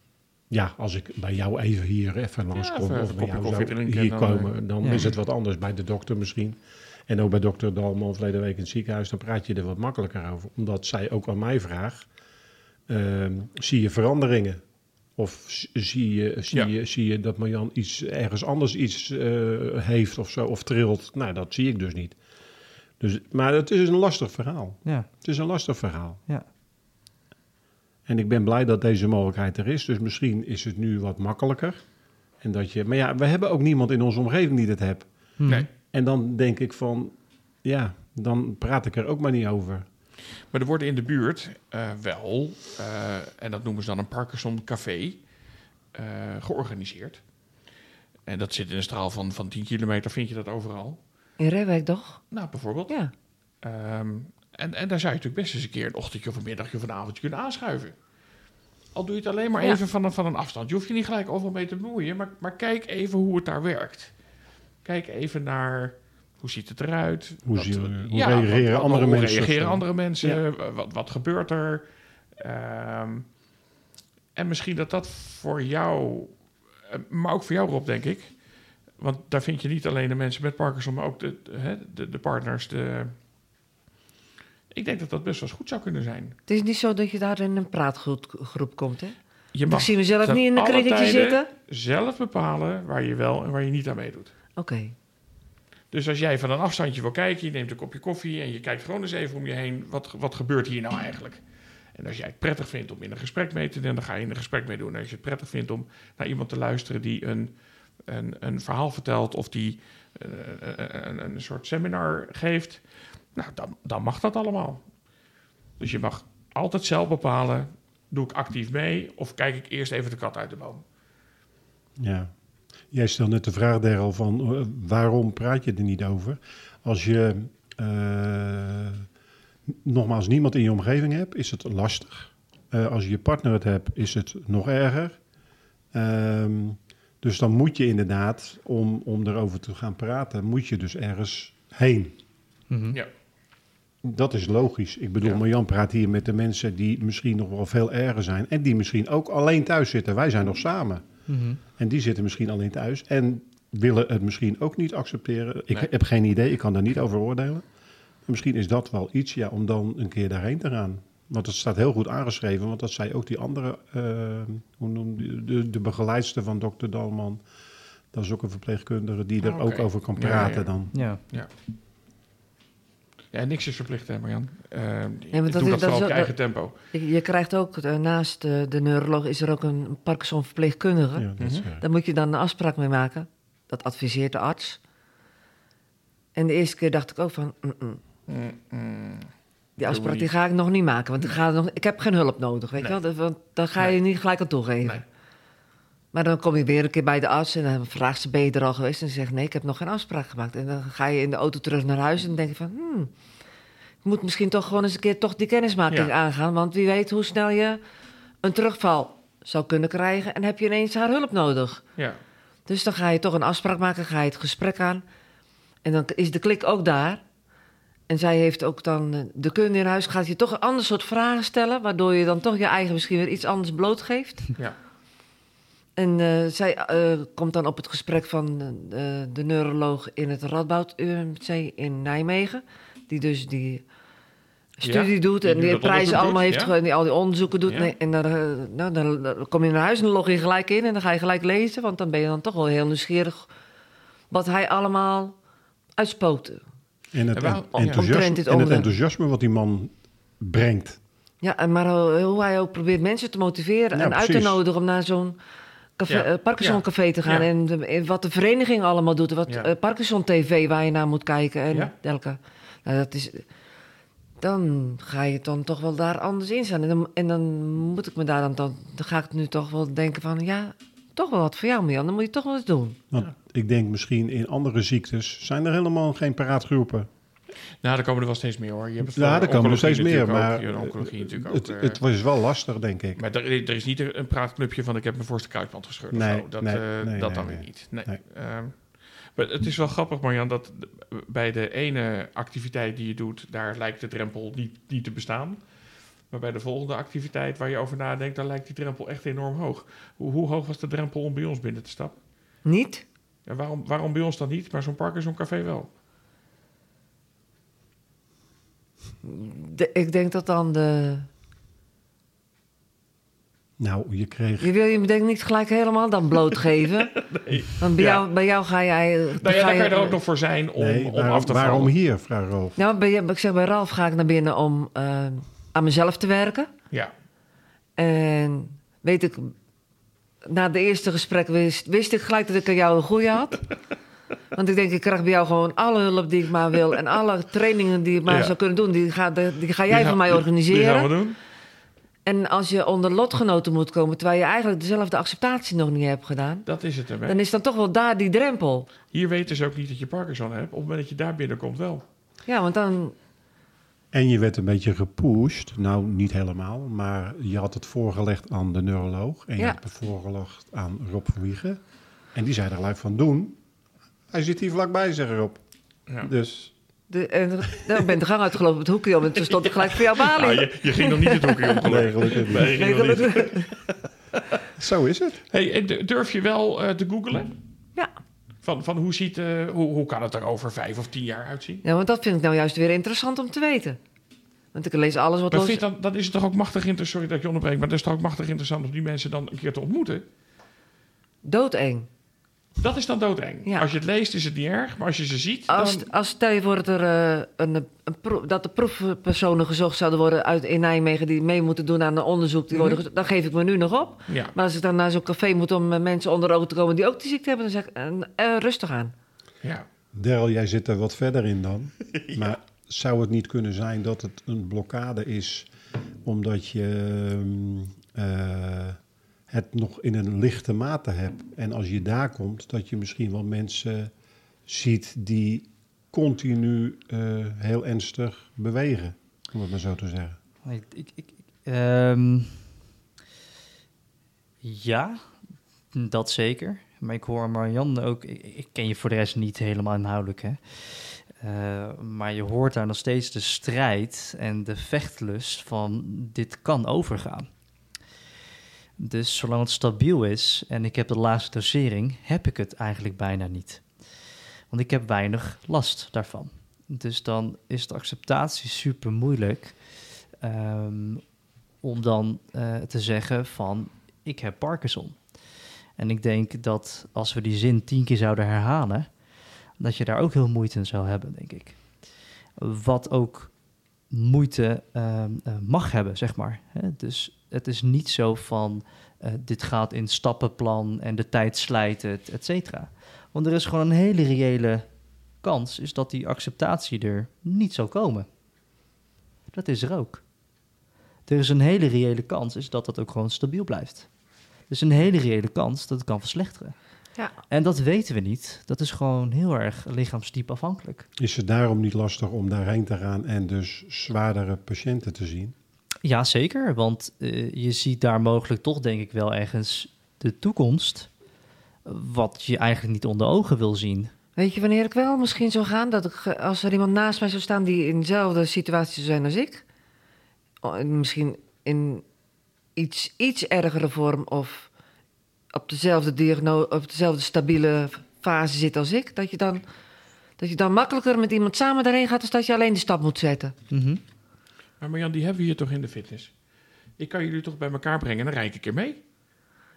Ja, als ik bij jou even hier even langskom even of bij jou koffie zou drinken hier dan, komen, dan ja. is het wat anders. Bij de dokter misschien. En ook bij dokter Dalman verleden week in het ziekenhuis, dan praat je er wat makkelijker over. Omdat zij ook aan mij vraagt, ehm, zie je veranderingen? Of zie je, zie, Ja. je, zie je dat Marjan iets, ergens anders iets eh, heeft of zo, of trilt? Nou, dat zie ik dus niet. Dus, maar het is een lastig verhaal. Ja, Het is een lastig verhaal. ja. En ik ben blij dat deze mogelijkheid er is. Dus misschien is het nu wat makkelijker. En dat je, maar ja, we hebben ook niemand in onze omgeving die dit heeft. Hm. Nee. En dan denk ik van, ja, dan praat ik er ook maar niet over. Maar er worden in de buurt eh, wel, eh, en dat noemen ze dan een Parkinson Café, eh, georganiseerd. En dat zit in een straal van, van 10 kilometer, vind je dat overal. In Reewijk toch? Nou, bijvoorbeeld. Ja. Ehm, en, en daar zou je natuurlijk best eens een keer een ochtendje of een middagje of een avondje kunnen aanschuiven. Al doe je het alleen maar Ja. even van een, van een afstand. Je hoeft je niet gelijk overal mee te bemoeien, maar, maar kijk even hoe het daar werkt. Kijk even naar hoe ziet het eruit. Hoe Wat- hoe ja, reageren wat- andere hoe mensen reageren andere mensen? Wat, wat gebeurt er? Ehm, en misschien dat dat voor jou, eh, maar ook voor jou Rob, denk ik. Want daar vind je niet alleen de mensen met Parkinson, maar ook de, de, hè, de, de partners. De... Ik denk dat dat best wel eens goed zou kunnen zijn. Het is niet zo dat je daar in een praatgroep groep komt, hè? Je Ik mag zie mezelf niet in een alle kringetje tijden zitten. zelf bepalen waar je wel en waar je niet aan meedoet. Oké. Dus als jij van een afstandje wil kijken, je neemt een kopje koffie en je kijkt gewoon eens even om je heen, wat, wat gebeurt hier nou eigenlijk? En als jij het prettig vindt om in een gesprek mee te doen, dan ga je in een gesprek mee doen. En als je het prettig vindt om naar iemand te luisteren die een, een, een verhaal vertelt of die eh, een, een soort seminar geeft, nou, dan, dan mag dat allemaal. Dus je mag altijd zelf bepalen, doe ik actief mee of kijk ik eerst even de kat uit de boom? Ja. Jij stelt net de vraag, Daryl, van eh, waarom praat je er niet over? Als je eh, nogmaals niemand in je omgeving hebt, is het lastig. Eh, als je je partner het hebt, is het nog erger. Ehm, dus dan moet je inderdaad, om, om erover te gaan praten, moet je dus ergens heen. Mhm. Ja. Dat is logisch. Ik bedoel, Ja. Marjan praat hier met de mensen die misschien nog wel veel erger zijn. En die misschien ook alleen thuis zitten. Wij zijn nog samen. En die zitten misschien alleen thuis en willen het misschien ook niet accepteren. Ik Nee. heb geen idee, ik kan daar niet over oordelen. Misschien is dat wel iets ja, om dan een keer daarheen te gaan. Want het staat heel goed aangeschreven, want dat zei ook die andere, eh, hoe noem je- de, de begeleidster van dokter Dalman. Dat is ook een verpleegkundige die er Ah, ook over kan Ja, ja, praten ja. dan. Ja. Ja, niks is verplicht, hè, Marjan. Uh, maar doe dat dat, is- dat vooral is op je eigen tempo. Je, krijgt ook, eh, naast eh, de neuroloog is er ook een Parkinson-verpleegkundige. Ja, dat Mhm. Daar moet je dan een afspraak mee maken. Dat adviseert de arts. En de eerste keer dacht ik ook van... mm, mm, die afspraak die ga ik nog niet maken. Want ik, ga nog, ik heb geen hulp nodig, weet Nee. je wel. Dat- Want dan ga je Nee. niet gelijk aan toegeven. Maar dan kom je weer een keer bij de arts en dan vraagt ze, ben je er al geweest? En ze zegt, nee, ik heb nog geen afspraak gemaakt. En dan ga je in de auto terug naar huis en denk je van... Hmm, ik moet misschien toch gewoon eens een keer toch die kennismaking Ja. aangaan. Want wie weet hoe snel je een terugval zou kunnen krijgen... en heb je ineens haar hulp nodig. Ja. Dus dan ga je toch een afspraak maken, ga je het gesprek aan. En dan is de klik ook daar. En zij heeft ook dan eh, de kunde in huis, gaat je toch een ander soort vragen stellen... waardoor je dan toch je eigen misschien weer iets anders blootgeeft. Ja. En eh, zij eh, komt dan op het gesprek van eh, de neuroloog in het Radboud UMC in Nijmegen. Die dus die studie Ja, doet en die prijzen allemaal doet, heeft, ja. en die al die onderzoeken doet. Ja. Nee, en dan, nou, dan, dan kom je naar huis en dan log je gelijk in en dan ga je gelijk lezen. Want dan ben je dan toch wel heel nieuwsgierig wat hij allemaal uitspookte. En het, En waarom- en- ja. Omtrent enthousiasme, dit en het onderwerp. enthousiasme wat die man brengt. Ja, en maar hoe hij ook probeert mensen te motiveren Ja, en uit te nodigen om naar zo'n café, Ja. eh, Parkinson Café te gaan. Ja. En de- en wat de vereniging allemaal doet. Wat Ja. eh, Parkinson TV waar je naar moet kijken en Ja. dergelijke. Nou, dat is, dan ga je dan toch wel daar anders in staan. En dan, en dan moet ik me daar dan, dan, dan ga ik nu toch wel denken van ja, toch wel wat voor jou Mian. Dan moet je toch wel eens doen. Want ik denk misschien in andere ziektes zijn er helemaal geen paraatgroepen. Nou, er komen er wel steeds meer hoor. Je hebt het Ja, voor er komen er steeds meer, maar ook, en oncologie natuurlijk ook. het, eh, het was wel lastig, denk ik. maar er, er is niet een praatclubje van ik heb mijn voorste kruisband gescheurd Nee, of zo. Dat, nee, eh, nee, dat nee, dan nee. weer niet. Nee. Nee. Ehm, maar het is wel grappig, Marjan, dat bij de ene activiteit die je doet, daar lijkt de drempel niet, niet te bestaan. Maar bij de volgende activiteit waar je over nadenkt, daar lijkt die drempel echt enorm hoog. Hoe, hoe hoog was de drempel om bij ons binnen te stappen? Niet? En waarom, waarom bij ons dan niet, maar zo'n park en zo'n café wel? De- ik denk dat dan de, Nou, je kreeg... Je wil je denk ik niet gelijk helemaal dan blootgeven. Nee. Want bij, Ja. jou, bij jou ga jij... Nou ja, daar kan je er ook nog voor zijn om, nee, om waarom, af te waarom vallen. hier, vraag Rolf? Nou, bij, ik zeg bij Ralf ga ik naar binnen om eh, aan mezelf te werken. Ja, En weet ik, na de eerste gesprek wist, wist ik gelijk dat ik aan jou een goeie had. Want ik denk, ik krijg bij jou gewoon alle hulp die ik maar wil. En alle trainingen die ik maar Ja. zou kunnen doen, die ga, die, ga jij Die voor gaan- mij Die gaan we organiseren. doen. En als je onder lotgenoten moet komen, terwijl je eigenlijk dezelfde acceptatie nog niet hebt gedaan, Dat is het hem. hè. dan is dan toch wel daar die drempel. Hier weten ze ook niet dat je Parkinson hebt. Op het moment dat je daar binnenkomt wel. Ja, want dan, En je werd een beetje gepusht. Nou, niet helemaal. Maar je had het voorgelegd aan de neuroloog. En je Ja. hebt het voorgelegd aan Rob van Wiegen. En die zei er gelijk van doen. Hij zit hier vlakbij, zeg Rob. Ja. Dus de, en, dan ben ik de gang uitgelopen op het hoekje om en toen stond ik gelijk voor jou balie. Ah, je, je ging nog niet het hoekje op. Nee, gelukkig niet. Nee, je Nee, ging nog niet. gelukkig. zo is het. Hey, durf je wel eh, te googlen? Ja. Van, van hoe, ziet, eh, hoe, hoe kan het er over vijf of tien jaar uitzien? ja, want dat vind ik nou juist weer interessant om te weten. Want ik lees alles wat Maar los... vind, dan, dan is het toch ook machtig interessant... Sorry dat ik je onderbreek, maar het is toch ook machtig interessant... om die mensen dan een keer te ontmoeten? Doodeng. Dat is dan doodeng. Ja. Als je het leest is het niet erg, maar als je ze ziet... Als, dan... als stel je voor dat er eh, een, een pro- dat de proefpersonen gezocht zouden worden uit in Nijmegen die mee moeten doen aan een onderzoek, die Mhm. worden dan geef ik me nu nog op. Ja, Maar als ik dan naar zo'n café moet om eh, mensen onder ogen te komen die ook die ziekte hebben, dan zeg ik eh, rustig aan. ja. Daryl, jij zit er wat verder in dan. Maar zou het niet kunnen zijn dat het een blokkade is... omdat je ehm, eh, het nog in een lichte mate hebt... en als je daar komt, dat je misschien wel mensen ziet... die continu eh, heel ernstig bewegen, om het maar zo te zeggen. Ik, ik, ik, ehm, ja, dat zeker. Maar ik hoor Marianne ook... Ik, ik ken je voor de rest niet helemaal inhoudelijk, hè. Eh, maar je hoort daar nog steeds de strijd en de vechtlust van... dit kan overgaan. Dus zolang het stabiel is en ik heb de laatste dosering... heb ik het eigenlijk bijna niet. Want ik heb weinig last daarvan. Dus dan is de acceptatie super moeilijk... Ehm, om dan eh, te zeggen van ik heb Parkinson. En ik denk dat als we die zin tien keer zouden herhalen, dat je daar ook heel moeite in zou hebben, denk ik. Wat ook moeite ehm, eh, mag hebben, zeg maar. Dus het is niet zo van eh, dit gaat in stappenplan en de tijd slijt het, et cetera. Want er is gewoon een hele reële kans is dat die acceptatie er niet zal komen. Dat is er ook. Er is een hele reële kans is dat dat ook gewoon stabiel blijft. Er is een hele reële kans dat het kan verslechteren. Ja. En dat weten we niet. Dat is gewoon heel erg lichaamstype afhankelijk. Is het daarom niet lastig om daarheen te gaan... en dus zwaardere patiënten te zien? Ja, zeker. Want eh, je ziet daar mogelijk toch, denk ik, wel ergens de toekomst. Wat je eigenlijk niet onder ogen wil zien. Weet je wanneer ik wel misschien zou gaan? Dat ik, als er iemand naast mij zou staan die in dezelfde situatie zou zijn als ik. oh, en Misschien in iets, iets ergere vorm of op dezelfde, diagno op dezelfde stabiele fase zit als ik. Dat je, dan, dat je dan makkelijker met iemand samen daarheen gaat... dan dat je alleen de stap moet zetten. Mhm. Maar Marjan, die hebben we hier toch in de fitness? Ik kan jullie toch bij elkaar brengen en dan rijd ik een keer mee.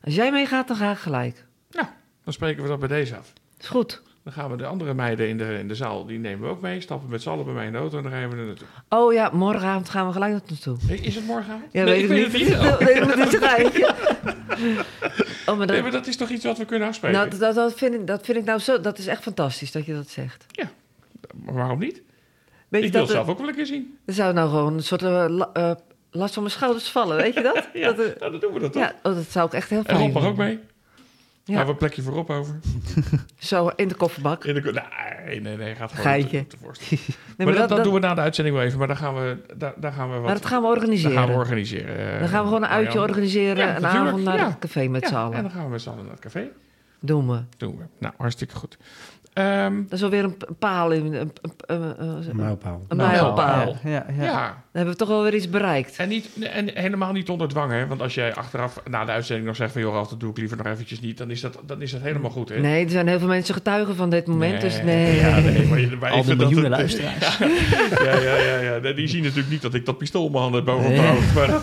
Als jij meegaat, dan ga ik gelijk. Nou, dan spreken we dat bij deze af. Is goed. Dan gaan we de andere meiden in de, in de zaal, die nemen we ook mee. Stappen met z'n allen bij mij in de auto en dan rijden we er naartoe. Oh ja, morgenavond gaan we gelijk naartoe. Is het morgenavond? Ja, nee, weet ik weet niet. het niet. Oh. Nee, maar. Oh, Nee, dat, maar dat is toch iets wat we kunnen afspreken? nou, dat, dat, vind ik, dat vind ik nou zo... Dat is echt fantastisch dat je dat zegt. Maar waarom niet? Weet ik wil dat zelf ook wel een keer zien. Er zou nou gewoon een soort eh, la- eh, last van mijn schouders vallen, weet je dat? Ja, dat, nou, dan doen we dat toch. ja oh, dat zou ik echt heel en fijn Rob mag ook mee. Ja. Hebben we een plekje voor Rob over. Zo in de kofferbak. In de, nee, nee, nee, gaat gewoon Geitje. Nee, maar dat, dat doen we na de uitzending wel even. Maar dan gaan we, daar, daar gaan we wat... Maar dat gaan we dat organiseren. gaan we organiseren. eh, dan gaan we gewoon een uitje organiseren. Ja, een avond naar het café met Ja, z'n en allen. dan gaan we met z'n allen naar het café. Doen we. Doen we. Nou, hartstikke goed. Ehm, Dat is alweer een paal in. Een, een, een, een- Een mijlpaal. een Nou, mijlpaal. Ja, ja, ja. ja. Dan hebben we toch wel weer iets bereikt. En, niet, en helemaal niet onder dwang, hè? Want als jij achteraf na de uitzending nog zegt van... joh, dat doe ik liever nog eventjes niet... dan is dat, dan is dat helemaal goed, hè? Nee, er zijn heel veel mensen getuigen van dit moment. Dus nee. Ja, nee, maar, je- maar Al dat miljoenen het- luisteraars. Ja, ja, ja, ja. Nee, Die zien natuurlijk niet dat ik dat pistool in mijn handen heb boven op Nee. mijn hoofd. Maar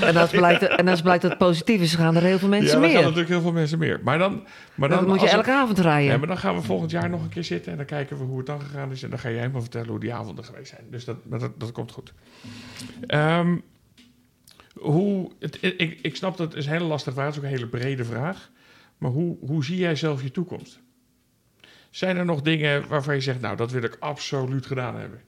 dat, En als blijkt, en als blijkt dat het positief is, gaan er heel veel ja, mensen dan gaan meer. natuurlijk heel veel mensen meer. Maar dan, maar Dan, dan, moet je het- elke avond rijden. Ja, maar dan gaan we volgend jaar nog een keer zitten en dan kijken we hoe het dan gegaan is. En dan ga je helemaal vertellen hoe die avonden geweest zijn. Dus dat, maar dat, dat komt goed. Ehm, hoe, het, ik, ik snap dat het is een hele lastige vraag, het is ook een hele brede vraag. Maar hoe, hoe zie jij zelf je toekomst? Zijn er nog dingen waarvan je zegt, nou, dat wil ik absoluut gedaan hebben?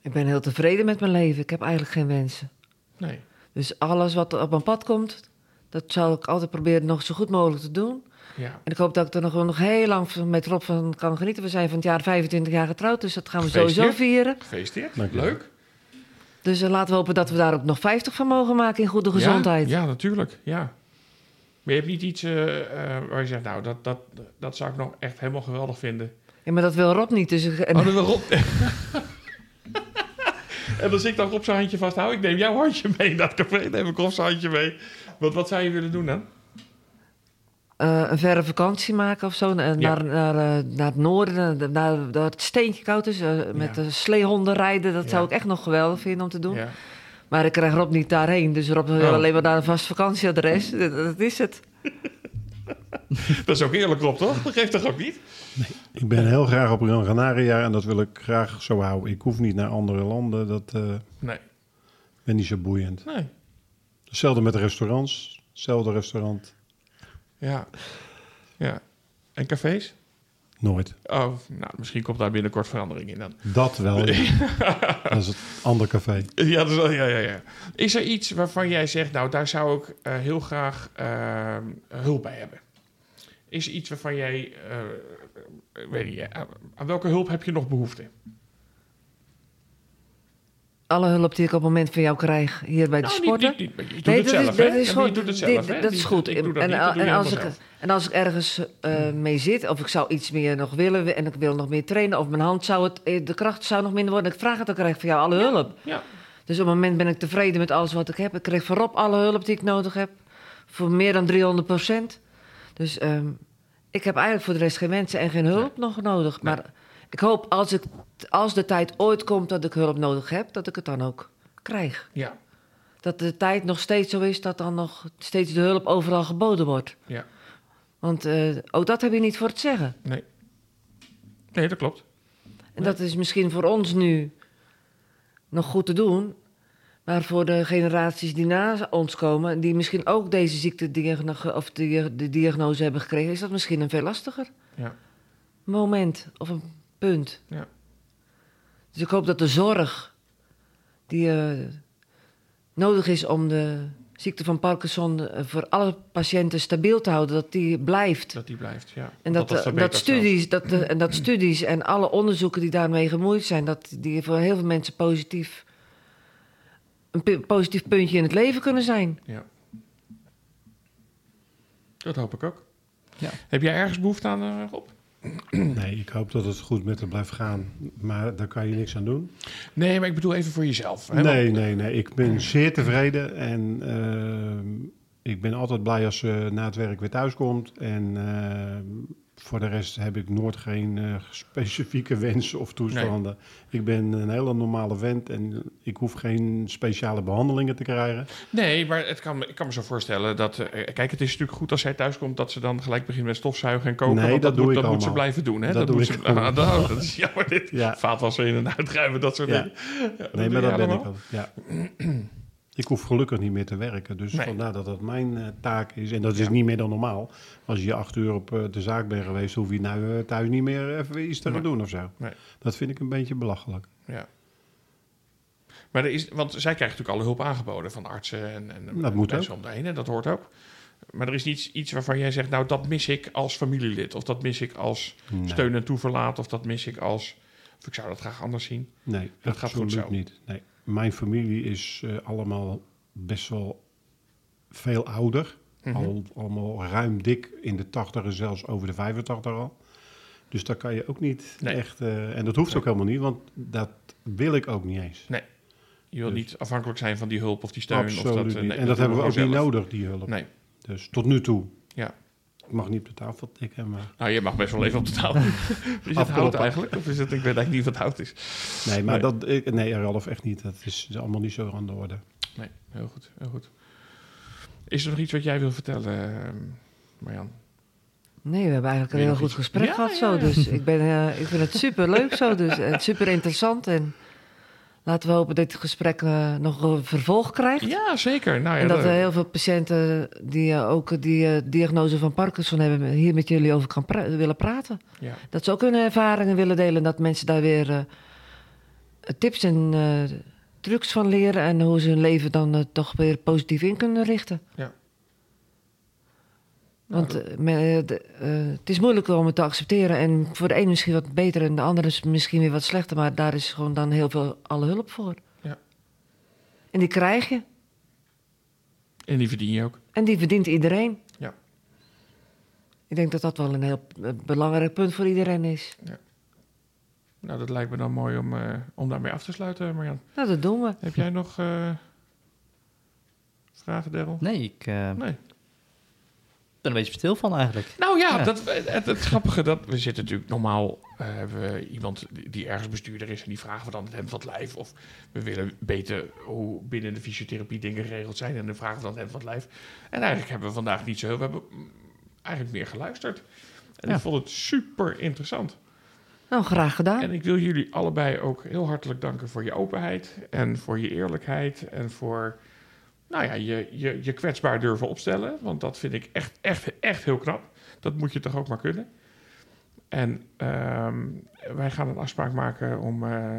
Ik ben heel tevreden met mijn leven. Ik heb eigenlijk geen wensen. Nee. Dus alles wat op mijn pad komt, dat zal ik altijd proberen nog zo goed mogelijk te doen. Ja. En ik hoop dat ik er nog, nog heel lang met Rob van kan genieten. We zijn van het jaar 25 jaar getrouwd, dus dat gaan we sowieso vieren. Gefeliciteerd. Dank je wel. Leuk. Dus eh, laten we hopen dat we daar ook nog 50 van mogen maken in goede gezondheid. Ja, ja, natuurlijk. Ja. Maar je hebt niet iets eh, eh, waar je zegt, nou, dat, dat, dat zou ik nog echt helemaal geweldig vinden. Ja, maar dat wil Rob niet. Dus ik- en, Oh, dat wil Rob. en als ik dan Rob zijn handje vasthoud, ik neem jouw handje mee in dat café, neem ik Rob zijn handje mee. Wat, wat zou je willen doen dan? Eh, een verre vakantie maken of zo. Naar, Ja. naar, eh, naar het noorden, naar, naar, naar het steentje koud is. eh, met Ja. de sleehonden rijden. Dat Ja. zou ik echt nog geweldig vinden om te doen. Ja. Maar ik krijg Rob niet daarheen. Dus Rob wil Oh. alleen maar naar een vast vakantieadres. dat, dat is het. Dat is ook eerlijk, Rob, toch? Dat geeft toch ook niet? Ik ben heel graag op Gran Canaria en dat wil ik graag zo houden. Ik hoef niet naar andere landen, dat eh Nee. ben niet zo boeiend. Nee. Hetzelfde met restaurants, hetzelfde restaurant, Ja. Ja. En cafés? nooit. Oh, nou, misschien komt daar binnenkort verandering in dan. Dat wel, ja. dat is het andere café. Ja, dat is wel- ja, ja, ja. Is er iets waarvan jij zegt, nou, daar zou ik eh, heel graag eh, hulp bij hebben? Is er iets waarvan jij, eh, weet eh, aan welke hulp heb je nog behoefte? Alle hulp die ik op het moment van jou krijg hier bij de Nou, sporten. niet, niet, niet, je doet Nee, het dat zelf, is, dat is het dit- zelf, dat is goed. Ik doe dat en, niet, dat doe en, je als ik, en als ik ergens eh, mee zit, of ik zou iets meer nog willen en ik wil nog meer trainen, of mijn hand zou het, eh, de kracht zou nog minder worden, ik vraag het, dan krijg ik van jou alle hulp. Ja, Dus op het moment ben ik tevreden met alles wat ik heb. Ik kreeg voorop alle hulp die ik nodig heb, voor meer dan 300 procent. Dus ehm, ik heb eigenlijk voor de rest geen mensen en geen hulp nog nodig. Maar ik hoop als, ik, als de tijd ooit komt dat ik hulp nodig heb, dat ik het dan ook krijg. ja, Dat de tijd nog steeds zo is dat dan nog steeds de hulp overal geboden wordt. ja. Want eh, ook dat heb je niet voor het zeggen. Nee. Nee, dat klopt. En dat is misschien voor ons nu nog goed te doen. Maar voor de generaties die na ons komen, die misschien ook deze ziekte of de, de diagnose hebben gekregen, is dat misschien een veel lastiger Ja. moment of een punt. Ja. Dus ik hoop dat de zorg die eh, nodig is om de ziekte van Parkinson eh, voor alle patiënten stabiel te houden, dat die blijft. Dat die blijft, ja. En dat, dat eh, dat, studies, dat, de- en dat studies en alle onderzoeken die daarmee gemoeid zijn, dat die voor heel veel mensen positief, een positief puntje in het leven kunnen zijn. Ja. Dat hoop ik ook. Ja. Heb jij ergens behoefte aan, Rob? Nee, ik hoop dat het goed met haar blijft gaan, maar daar kan je niks aan doen. Nee, maar ik bedoel even voor jezelf. hè? Nee, Want- nee, nee. Ik ben zeer tevreden en ehm, ik ben altijd blij als ze na het werk weer thuis komt. En ehm, voor de rest heb ik nooit geen eh, specifieke wensen of toestanden. Ik ben een hele normale vent en ik hoef geen speciale behandelingen te krijgen. Nee, maar het kan, ik kan me zo voorstellen dat... eh, kijk, het is natuurlijk goed als zij thuis komt... dat ze dan gelijk begint met stofzuigen en koken. Nee, dat doe moet, ik dat moet ze blijven doen. Hè? Dat doe moet ik. Ah, nou, dat is jammer dit. Ja. Vaatwassen in en uitruimen, dat soort Ja. dingen. Ja, Nee, doe maar dat ben ik al. Ja. ik hoef gelukkig niet meer te werken. Dus Nee. vandaar dat dat mijn eh, taak is. En dat is Ja. niet meer dan normaal. Als je acht uur op eh, de zaak bent geweest, hoef je nou eh, thuis niet meer even iets te gaan Nee. doen of zo. Nee. Dat vind ik een beetje belachelijk. Ja. Maar er is, want zij krijgt natuurlijk alle hulp aangeboden van artsen en, en Dat moet mensen om de heen. En dat hoort ook. Maar er is niet iets waarvan jij zegt, nou dat mis ik als familielid. Of dat mis ik als steun en toeverlaat. Of dat mis ik als, of ik zou dat graag anders zien. Nee, Dat gaat goed zo. niet. Nee. Mijn familie is eh, allemaal best wel veel ouder. Mhm. Al, allemaal ruim dik in de 80 en zelfs over de 85 al. Dus daar kan je ook niet Nee. echt... eh, en dat hoeft ook helemaal niet, want dat wil ik ook niet eens. Je wil Dus- niet afhankelijk zijn van die hulp of die steun. Absoluut of dat, niet. eh, nee, en dat, hebben we ook niet nodig, die hulp. Nee. Dus tot nu toe. Ik mag niet op de tafel tikken, maar... Nou, je mag best wel even op de tafel. is het hout eigenlijk? Of is het, ik weet eigenlijk niet wat hout is. Nee, maar Nee. dat... ik- Nee, Ralf, echt niet. Dat is allemaal niet zo aan de orde. Nee, heel goed, heel goed. Is er nog iets wat jij wil vertellen, ehm, Marjan? Nee, we hebben eigenlijk een heel goed gesprek Ja, gehad ja, zo. Dus ik, ben, eh, ik vind het super leuk zo. Dus, en super interessant. En laten we hopen dat dit gesprek eh, nog een vervolg krijgt. Ja, zeker. Nou, ja, en dat er heel veel patiënten die eh, ook die eh, diagnose van Parkinson hebben, hier met jullie over kan pra- willen praten. ja. Dat ze ook hun ervaringen willen delen. En dat mensen daar weer eh, tips en eh, trucs van leren. En hoe ze hun leven dan eh, toch weer positief in kunnen richten. Ja. Want eh, me- eh, de- eh, het is moeilijk om het te accepteren. En voor de een misschien wat beter en de ander is misschien weer wat slechter. Maar daar is gewoon dan heel veel alle hulp voor. Ja. En die krijg je. En die verdien je ook. En die verdient iedereen. Ja. Ik denk dat dat wel een heel belangrijk punt voor iedereen is. Nou, dat lijkt me dan mooi om, eh, om daarmee af te sluiten, Marjan. Nou, dat doen we. Heb jij nog eh, vragen, Daryl? Nee, ik eh, ben een beetje stil van eigenlijk. Nou ja, Ja. Dat, het, het grappige dat we zitten natuurlijk normaal eh, hebben we iemand die- ergens bestuurder is en die vragen we dan het hemd van het lijf of we willen weten hoe binnen de fysiotherapie dingen geregeld zijn en dan vragen we dan het hemd van het lijf. En eigenlijk hebben we vandaag niet zo heel, we hebben eigenlijk meer geluisterd. En Ja. ik vond het super interessant. Nou, graag gedaan. En ik wil jullie allebei ook heel hartelijk danken voor je openheid en voor je eerlijkheid en voor nou ja, je, je, je kwetsbaar durven opstellen. Want dat vind ik echt, echt, echt heel knap. Dat moet je toch ook maar kunnen. En ehm, wij gaan een afspraak maken om eh,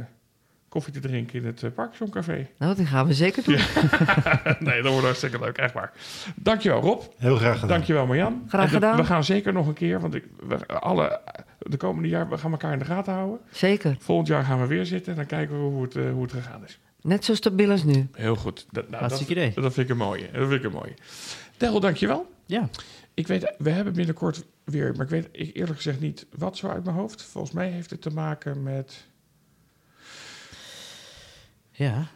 koffie te drinken in het eh, Parkinson Café. Nou, die gaan we zeker doen. nee, dat wordt hartstikke leuk, echt waar. Dankjewel Rob. Heel graag gedaan. Dankjewel Marjan. Graag de- gedaan. We gaan zeker nog een keer, want ik, we, alle, de komende jaar we gaan elkaar in de gaten houden. Zeker. Volgend jaar gaan we weer zitten en dan kijken we hoe het, eh, hoe het gegaan is. Net zo stabiel als nu. Heel goed. Dat, nou, Hartstikke dat, idee. Dat vind ik een mooie. Dat vind ik een mooie. Daryl, dankjewel. Ja, Ik weet, we hebben binnenkort weer, maar ik weet ik eerlijk gezegd niet wat zo uit mijn hoofd. Volgens mij heeft het te maken met, ja.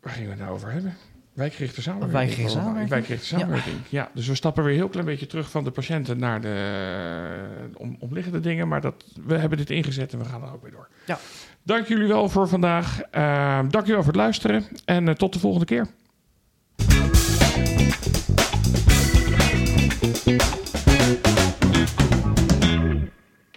waar gingen we het nou over hebben? Wijkgerichte samenwerking. Wijkgerichte mij. samenwerking. Wijkgerichte samenwerking. Ja. dus we stappen weer een heel klein beetje terug van de patiënten naar de om, omliggende dingen. Maar dat, we hebben dit ingezet en we gaan er ook mee door. Ja. Dank jullie wel voor vandaag. Uh, dank jullie wel voor het luisteren en eh, tot de volgende keer.